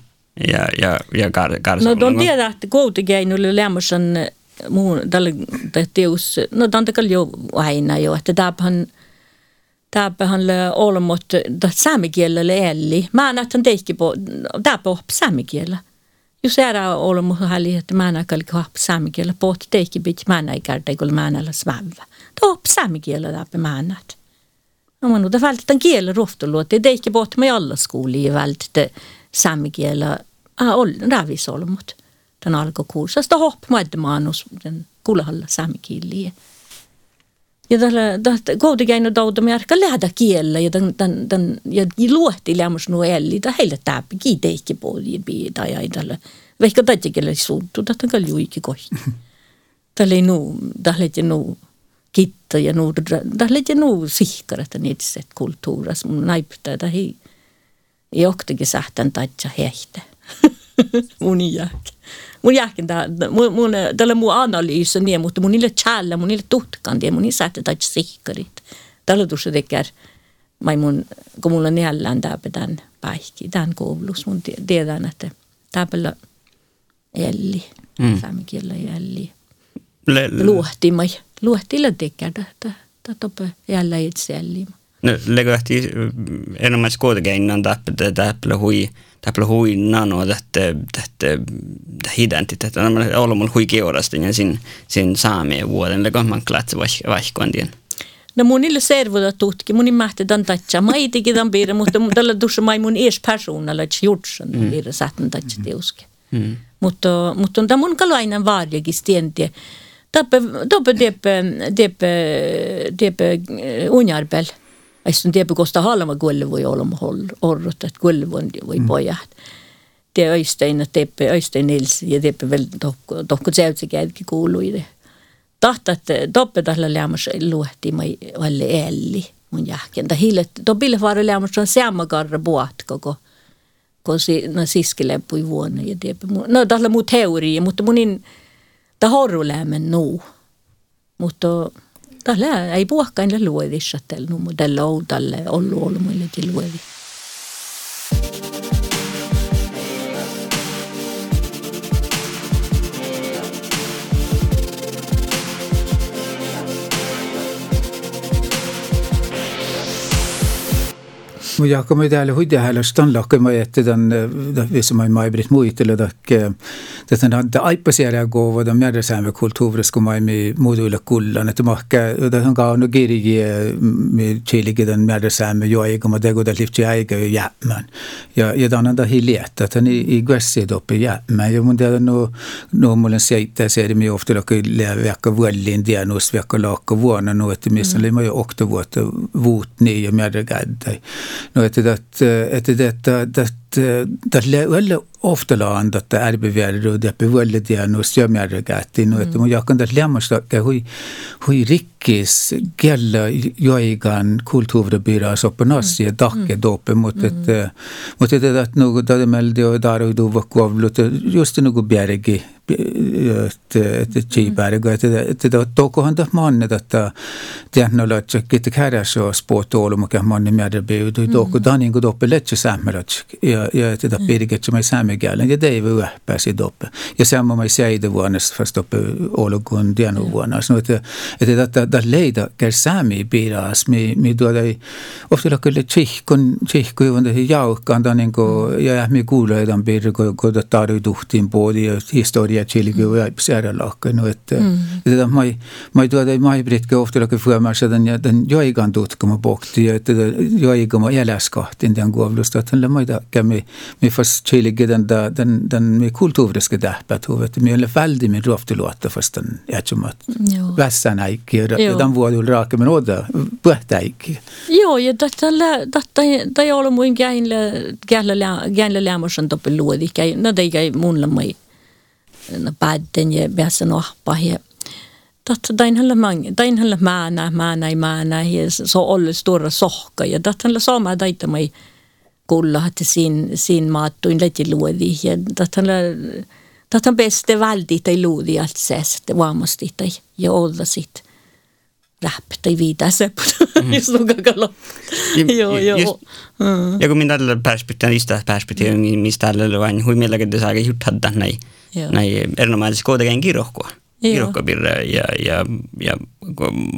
ja, ja, ja kar, kar No don tiedä, että koutigeinu lämmösen muun tälle teus, no tämän jo aina jo, että tämähän tämähän olmot saamikielelle eli. Mä näen, että teikki po, tämäpä on saamikielellä. Jos ära olmot häli, että mä näen, että saamikielellä, pohti teikki mä näin kertaa, kun mä näin svävä. Tämä on saamikielellä tämäpä mä näen. No, mutta välttämättä kielen rohtulut, että teikki pohti me alla skooliin välttämättä saamikielä ah, ol, ravisolmut. Den alkokursas da hopp madde manus den kulahalla saamikieliä. Ja tällä tästä koutikäin dauta märkä lähdä kiellä ja den den den ja luohti lämmus nu elli da heille täppi kiiteikki poli bi da ja tällä vaikka tätikelle suuttu da tämän juikki kohti. Tällä ei nu tällä ei nu kitta ja nu tällä ei nu sihkarata niitset kulttuuras mun da hei ei oktikin sähtän taitsa heihtä. mun jälkeen. Mun jälkeen mun, mun, tällä mun analyysi niin, mutta mun niille tjällä, mun niille tutkan, ja mun niille taitsa sihkarit. Tällä tuossa tekee, mai mun, kun mulla on jällään tääpä tämän päihki, tämän koulussa, mun tiedän, että tääpällä elli, mm. saamen elli. Luohtimai, luohtilla tekee, että toppe jälleen itse elli. No, lägöhti enemmän kuitenkin innan täppä hui, täppä hui nano tähtä, tähtä, identiteetti. Nämä on ollut mulla hui kiorasta ja sin, sin saamien vuoden, lägö man klatsi vaihkoon tien. No mun ille servoda tutki, mun mähti tämän tatsa. Mä ei teki tämän piirre, mutta tällä tuossa mä mun ees persoonalla, että jutsan mm. piirre tatsa teuske. Mm. Mutta, mutta on tämä mun kalainen varjakin stientie. Tappe, depe unjarbel. Aistun depe kosta halma kuelle voi olla orrot, että kuelle voi, mm. pojat. Är Öystein, Teppe, Öystein Nils ja Teppe väl tokko, tokko seutsikäädkin kuului. Tahta, että toppe tällä lämmässä luehti mai valle elli mun jälkeen. Ta hillet, topille vaara lämmässä on seamakarra buat koko kun no siskeleppui vuonna ja Teppe. No tällä muu teoria, mutta munin, ta horrulämmen nuu. Mutta tällä ei puhkain luodissa tällä numu, tällä on tällä ollut ollut muille luodissa. ja kui ma täällä huidehäälöstä lahkema, että tämän visumai maibrit muitelle takke tätä hade aipasiä gåva de järjesäämme kulttuuris kun mai mi muduille kullan että mahke tätä kaunu kirji mi chiligi den järjesäämme jo eikä ma tegu det lifti eikä jämän ja ja tämän anda hiljettä että ni i gressi doppi jämän ja mun tiedä no no mulle seittä se mi ofta lokka läväkka vuollin diagnos väkka lakka vuonna no että missä oli ma jo okta vuotta vuut ni ja märgädä no että että että että tälle välillä oftala andat ärbeviäri det bevulle dia no syömjärre gätti no että mun jakan tälle lämmöstä hui hui rikkis gälla joigan kulttuuribyrå sopanas ja dakke dope mot että mot että että no det meldi och där och då var kvavlut just något bjärgi että chiipäärigo että että tokohan ta manne että tiedän että kitte kärässä sport olumukä manne määrä beudu toko danin kun doppe letse sammelat ja ja että pirget som är sammegalen ja är pääsi doppe ja samma mai säide vuonnes fast doppe ologun dianu vuonnas no että että että että leida ker sami piras mi mi tuoda ofta kyllä chihkon chihko on det jaukan danin ko ja mi kuuleedan piirre ko ko taru tuhtiin poodi ja historia chilgi ja psäära lahka no että että mai mai tuoda mai britke ofta kyllä fuomassa den ja den joigan tutkama bokti ja että joigama eläskahtin den kuovlusta että mai da kämi mi fast chiligi den den den mi kultuuriske tähpät huvet mi ole väldi min rofti luotta fast den jätsumat vässän äikki ja den vuodul raake men oda põhta äikki Joo ja tätä tätä tai olla muin gäinle gäinle gäinle lämmersen toppe luodi käy no dei käy munla mai na padden ja bässa no ja Tätä dain hänellä mange, dain määnä, määnä ei määnä, ja så olle stora sohka, ja tätä hänellä sama daita mai kulla, että siinä, siinä maattuin leti luodi, ja tätä hänellä, tätä on bästa valdi tai luodi allt ses, että vaamasti tai, ja olla sit viitäse, mm. just nuka kalo. Joo, joo. Ja kun minä tällä perspektiivin, niistä perspektiivin, niin mistä tällä vain hui mielläkin, että saa juttaa näin, näin erinomaisesti kuitenkin kirjohkoa. Kirjohkopirra ja, ja, ja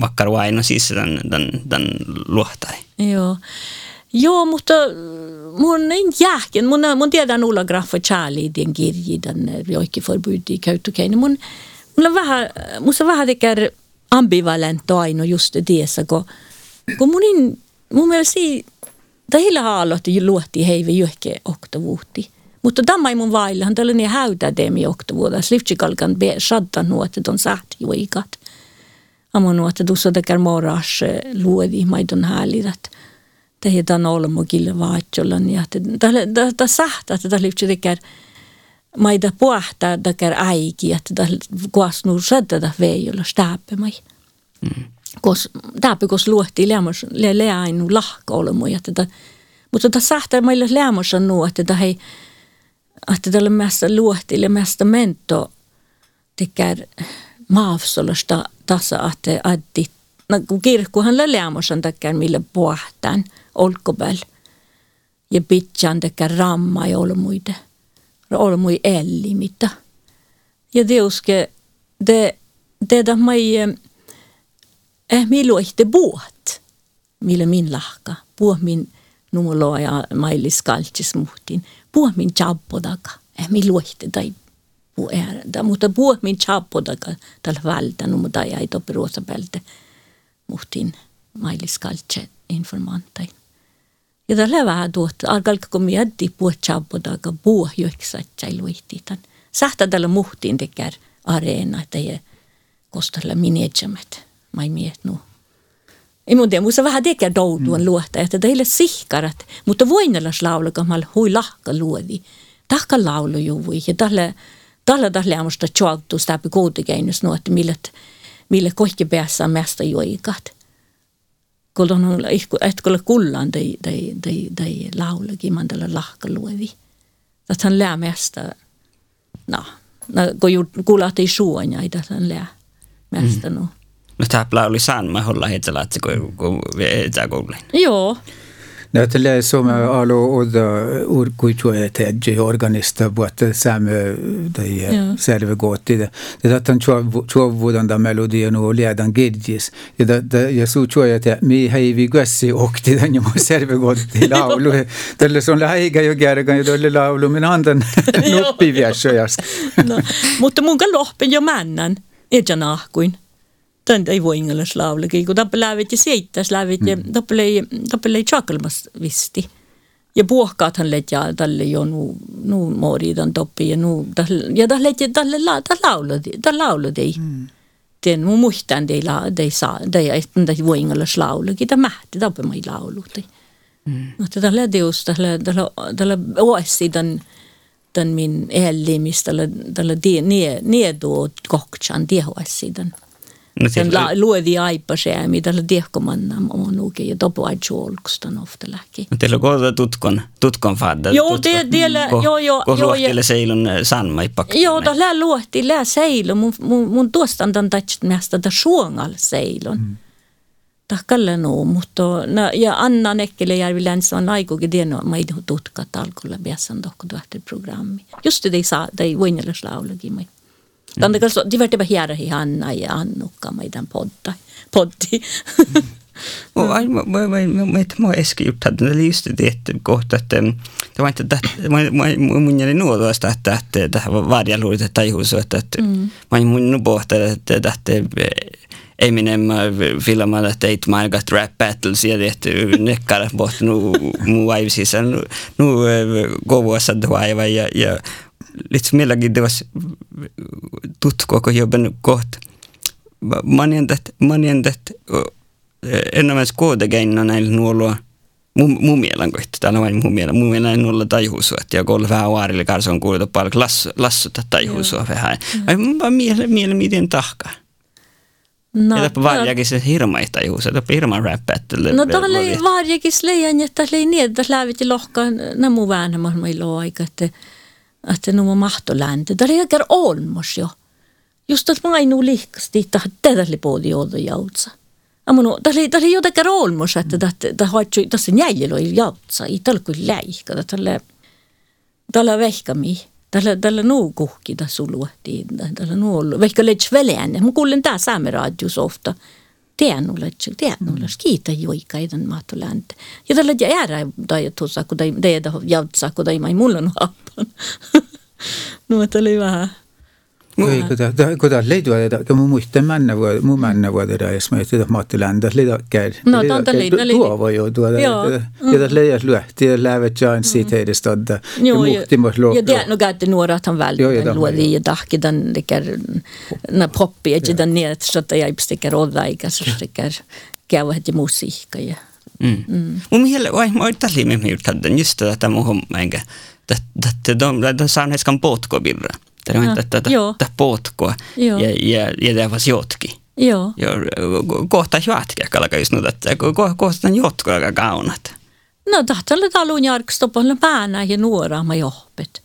vakkar vaino siis tämän, tämän, tämän luohtai. Joo. Joo, mutta mun ei jääkin. Mun, mun tiedän Ulla Graffa Charlie, den kirji, den joikkiforbud i Kautokeino. Mun, mulla on vähän, musta vähän tekee ambivalent aino just det, kun, kun mun, mielestä si, tahilla haalotti luotti heive johke oktavuutti. Mutta tämä ei mun vaillahan tällainen häytädemi oktavuutta. Slivtsikalkan be shaddan nuotet on sähti juikat. Amon nuotet tekee moras luodi maidon häälidät. Tehdään olemme kyllä vaatjolan. Ja tämä sähtä, että tämä livtsikal maida puhta tekee äiki, että tämä kuasnuu shadda veijolla stäppemai. Mm. Kos, täpä kos luotti lämmös, le, le ainu lahka olemu. Mutta tämä sähtä meille lämmös on nuo, että tämä ei että tällä mesta luohtille mesta mento tekee maavsolosta tasa, että addi, no kun kirkkuhan lämmosan tekee millä puhtaan olkopääl ja pitchan tekee ramma ja olmuide, olmui mitä. Ja teuske, det, det där mig, eh, mi luohte buot, millä min lahka, puh min numoloja mailis kaltsis muhtin, puhumin chappodaka. Eh, mi luohti tai puhuta, mutta puhumin chappodaka tällä vältä, no mutta ei topi ruosapälte muhtin mailiskaltse informantai. Ja tällä vähän tuot, alkalka kun miettii puhut chappodaka, puhu joiksa, että ei luohti. Sähtä tällä muhtiin tekee areena, että ei kostalla minetjamet. Mä ei miet nu. Ei mun tiedä, musta vähän tekee douduan mm. luota, että teille sihkarat, mutta voinnelas laulu, kun mä hui lahka luodi. Tahka laulu juvui, ja tälle, tälle tälle ammusta tjouttu stäppi kuutikeinus nu, että mille, mille kohki päässä mesta joikat. Kun on, että kun kullaan tei, tei, tei, tei laulukin, man tällä lahka luodi. Että hän lää mesta, no, no kun kuulahti suonia, että hän lää mesta mm. no. No tämä oli Sanma hålla hetsä latsi, kun, kun hetsä kouluun. Joo. Näyttelee Suome alu oda urkuitua tehdä organista vuotta saamme tai servegooti. Ja tätä on chuovuudan tämä melodia nu liadan gidjis. Ja tätä ja suu chuoja että mi hei vi gössi okti den jo servegooti laulu. Tällä on lähikä jo kärkan ja tällä laulu min andan nuppi viesojasta. no, mutta mun lohpen jo männän. Eja Tän ei voi engellis laulakin, kun tappe lävit ja seittäs lävit ja tappe ei, tappe ei chakalmas visti. Ja puhkaathan let ja tälle jo nu, nu moridan toppi ja nu, ja tälle ja tälle la, tälle lauladi, tälle lauladi. Mm. Den mun muistan de la, de sa, de ei, de voi engellis laulakin, tämä mähti tappe mai lauluti. Mm. No tälle deus, tälle, tälle, tälle oessi den, den min ellimis, tälle, tälle nie, nie do koktsan, diehoessi den. No, sen la, aipa se, mitä la tiehkomanna on oikein ja topo ai cholkustan ofta lähki. Teillä on kohta tutkon, tutkon fadda. Joo, te, teillä, ko, joo, joo. Ko luohtille seilun eh, sanma i pakka. Joo, da lää luohti, lää seilun. Mun, mun, mun tuostan tämän tatsit näistä da suongal seilun. Mm. Tahkalle no, mutta no, ja Anna Nekkelejärvi länsä on aikukin tiennyt, mä ei tutkat alkuilla biassan tohko tuohti programmi. Just det, saa, det voinnelis laulukin, mä Mm. Kanssa divertibä hiera hi Hanna ja Annukka meidän podda, poddi. Mm. mä, mä, mä, äsken gjort hade det just det kohta, että det var inte det, mä, mä, mun jäi nuotoista, että, että tähän varjaluulit, että ihus, että, että mm. mä mun nu pohtaa, että, että, että Eminem filmade että ei mä got rap battles ja tehty nekkar bort nu mu aivisissa nu nu kovuassa tuaiva ja ja liksom milläkin tutkoako jobben kohta. Manjentet, manjentet, enemmän skådegeina näillä nuolua mun, mun mielen kohta, täällä vain mun mielen, mun mielen nuolla taihusuot ja kun vähän vaarille kanssa on kuullut paljon lassu, lassuta taihuusua vähän. Ai mun vaan mielen, mielen miten tahkaa. No, ja varjakin se hirma ei tajuus, että hirma rap battle. No ei varjakin leijan, että ei niin, että lävit lohkaan nämä väänämään meillä aika, että että nuo mahtolänti. Tämä oli aika olmos jo. Just että mä ainu liikasti, että oli puoli joudu jautsa. Amano, tämä oli jotenkin olmos, että tämä hoitsi, tässä jäljellä oli jautsa. Ei tällä kuin läihkä, tällä, tällä vehkämi. Tällä, tällä nuu kuhki tässä luohti. Tällä nuu ollut, vaikka leits velään. Mä kuulen tää saameradius ofta. Tiennulle, tiennulle, kiitä joikaidan mahtolänti. Ja tällä jäädä, tai tuossa, kun ei jautsa, kun ei mulla on happan. no, että oli vähän. Ei, kun tämä, kun tämä leidua, kun mun muistan mennä vuoda, mun mennä vuoda edes, mä että mahti ländä, leidua käy. No, tämä on leidua. Tuo voi jo tuoda. Joo. Ja tässä leidua lyhti, ja lävet jaan siitä edestä, että ja muhti myös luo. Ja det no käytti nuora, että on välttämättä luodi ja tahki, den likar, na poppi, että den niin, että sitä ei sticker olla, eikä se sticker käy heti musiikka. Ja. Mm. Mm. Mun mielestä, oi, mä oon tällä mieltä, just tätä mun homma, enkä, että de saan heskan potkovirra. Det var inte että tätä potkoa ja, ja, ja det var jotki. Joo. Ja kohta jatkia kalka just nyt, että kohta jotku aika kaunat. No tahtoilla talun järkstopalla päänä ja nuoraamme joppet.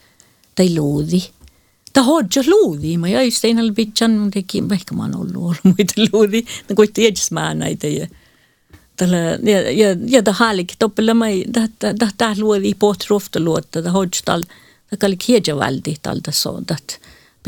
Tai luudi. Ta hodja luudi, ma ja just einal bitchan, mun teki, ehkä mä oon ollut ollut muita luudi, ne koitti edes mä näitä ja ja, ja, ja ta halik toppella mä, ta, ta, luodi pohti rofta luotta, ta hodja tal, ta kallik hiedja väldi talta soodat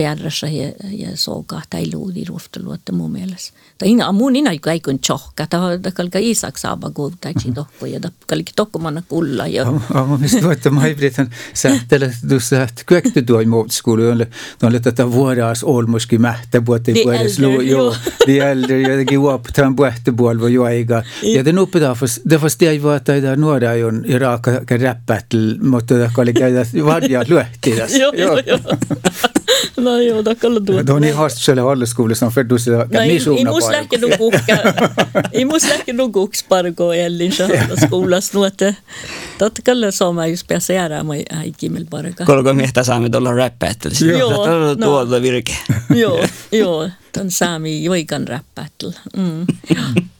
pearrassa ja, ja soga tai luudi ruuftaluotta mun mielestä. Tai ina, mun ina ei kun tjohka, ta kalka isak saaba kun tai tohko ja kalki tokkomana kulla. Ja... Amma mistä tuotta maibritan sähtele tuossa kyökty tuo muutskulu, jolle tuolle tätä vuodas olmoski mähtä vuotta vuodas lu, jo, de äldre jotenkin uoptaan puhta puolvo jo aika. Ja det nuppe därför, därför steg var att det där nuora on iraka räppättel, mutta kalli käydä varja lyhtidas. Joo, joo, joo. no Tuohon niin haastuselle halliskoulussa on fettusi ja niin suunnan Imus lähke nukukka. Imus lähke nukuks parko ellin halliskoulussa. No, että totta kai saama just pääsee jäädämään häikimmel parka. Kolko miehtä saamme tuolla räppäyttelyssä. Joo. Tuolta virke. Joo, joo. Tän saami joikan räppäyttely. Mm.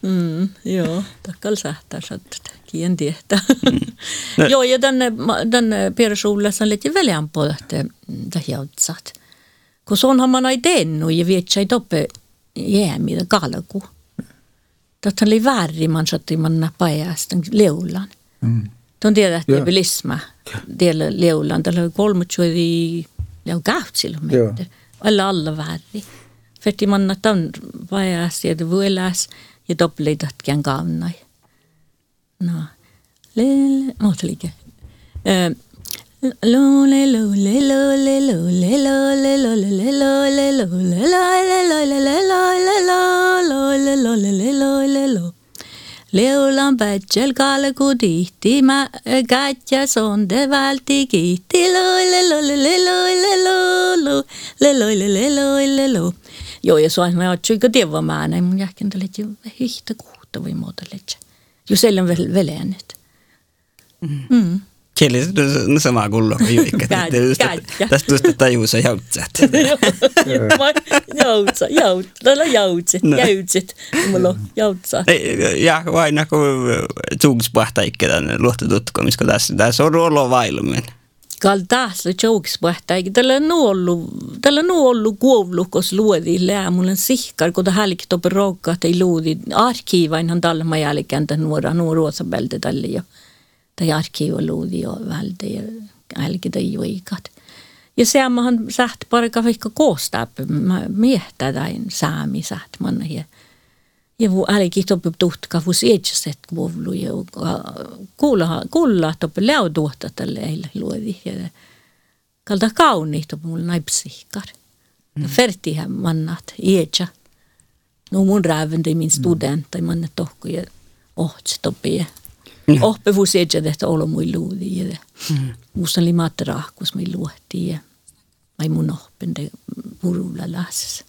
Mm, joo, takkal sähtää sattuta. en tiedä. joo, ja tänne, tänne Pierre Schulessan lite väljään på att det har jag satt. Kun onhan ei tehnyt ja vietsä toppe jäämitä kalku. Tätä oli väärin, man saatti manna pajasta leulan. Mm. Tuon tiedä, että Joo. bilisma. Tiedä leulan. Tällä oli kolme tjuidi leu kahtsilum. Joo. Alla alla väärin. Fetti manna tämän pajasta ja vuelas ja toppleitat kään kaunai. No. Lele, muuta Leulan pätselkalle, kun tihti mä kätjä sonde välti kihti. Joo, ja sain mä otsin ka tievamään, näin mun jähkin tuli yhtä kuutta või muuta. Jo, siellä on veel, veel äänet. Mm. Mm. Kielitys sama kuin lokajuikka. Tästä tuosta juusa joutsat. Joutsa, joutsa, no, no tällä no. joutset, joutsit, Mulla on joutsa. Ja vain, kun tsuukispahta ikkään niin luottotutko, missä tässä tässä on ollut vailumen. Kal taas tsuukispahta, ikkä. tällä on ollut, tällä nu ollut kuovlukos luodi läämulen sihkar, kun tämä hälkki topi roukkaat ei luodi. Arkiivainhan tällä mä jälkeen tämän nuoraan nuoruosa bältä tälle jo. Ja... Tai arkiiva luodi jo vältä ja älki tai joikat. Ja seammahan säht parika vaikka koostaa, mä miehtää tain saami säht manna ja ja vu älki toppe tuhtka vu sietsäset kuovlu ja kuulla kuulla toppe leo tuhta tälle eille luodi ja kalta kauni toppe mulla naipsihkar. Mm. Fertihän mannat ietsä. No mun rääven tai min student tai manne tohku ja ohtsi toppe ja Oppi vu seja detta olo mui luu tiedä. Muistan li maatte rahkus mui luu tiedä. Mai mun oppin de purulla las.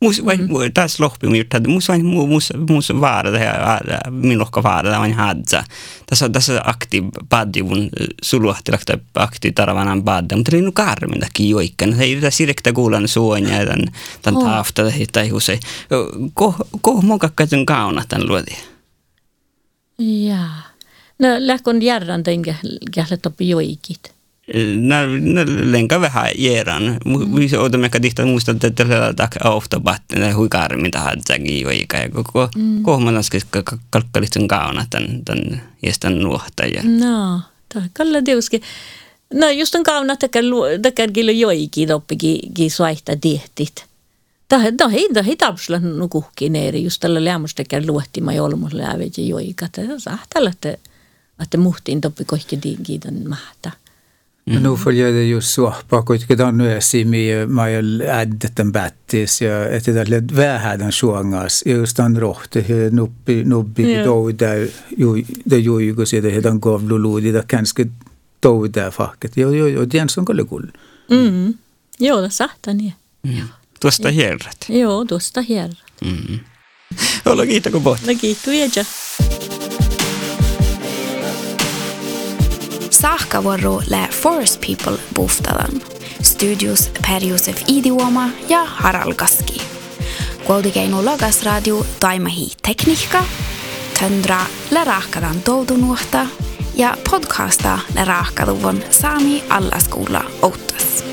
Mus vain taas lohpi mun juttu. Mus vain mus mus det här. min lohka vaara vain hadza. Tässä tässä akti paddi mun äh, suluhtilakta akti taravanan padda. Mutta linu karminta ki joikkan. Ei tässä no, sirekta kuulan suonia tän tän taafta tai många kan du mun kakkaisen kauna tän luotiin. Jaa. No lähkön järran tein kähletoppi joikit. när, när länka vähän järän. Vi mm. odotamme, että tihtaa muista, että tällä takia autobatten ja huika armi tahan säkin joika. Ja koko mm. kohmanaskin kalkkalistun kauna tämän, tämän jästän nuohtajan. No, kalla tiuski. No, just on kauna, että kyllä joikin oppikin suaihta tihtit. Tahi, tahi no, no, tapsla nukuhkin eri, just tällä lämmöstäkään luehtima jolmus läävet ja joika. Sahtalla, että, että muhtiin toppi kohki kiitän mahtaa. Mm. Nu följer det ju så bakåt gedan nu är simi majel addet en battis ja ett det här den sjungas just den rohte hur nuppi nuppi då där ju det ju ju går se det hedan gav luludi där kanske då där facket jo jo jo den som går gull. Mm. Jo det sagt han ja tuosta hierrat. Joo, tuosta hier. Mm. Olla kiitä kun pohti. No kiitos ja. Saakkavuoro lä Forest People buhtadan. Studios Per-Josef Idioma ja Harald Gaski. Kuultikeinu Logas Radio Taimahi Tekniikka, Töndra lä raakadan toutunuhta ja podcasta lä raakaduvon Saami Allaskoula Out.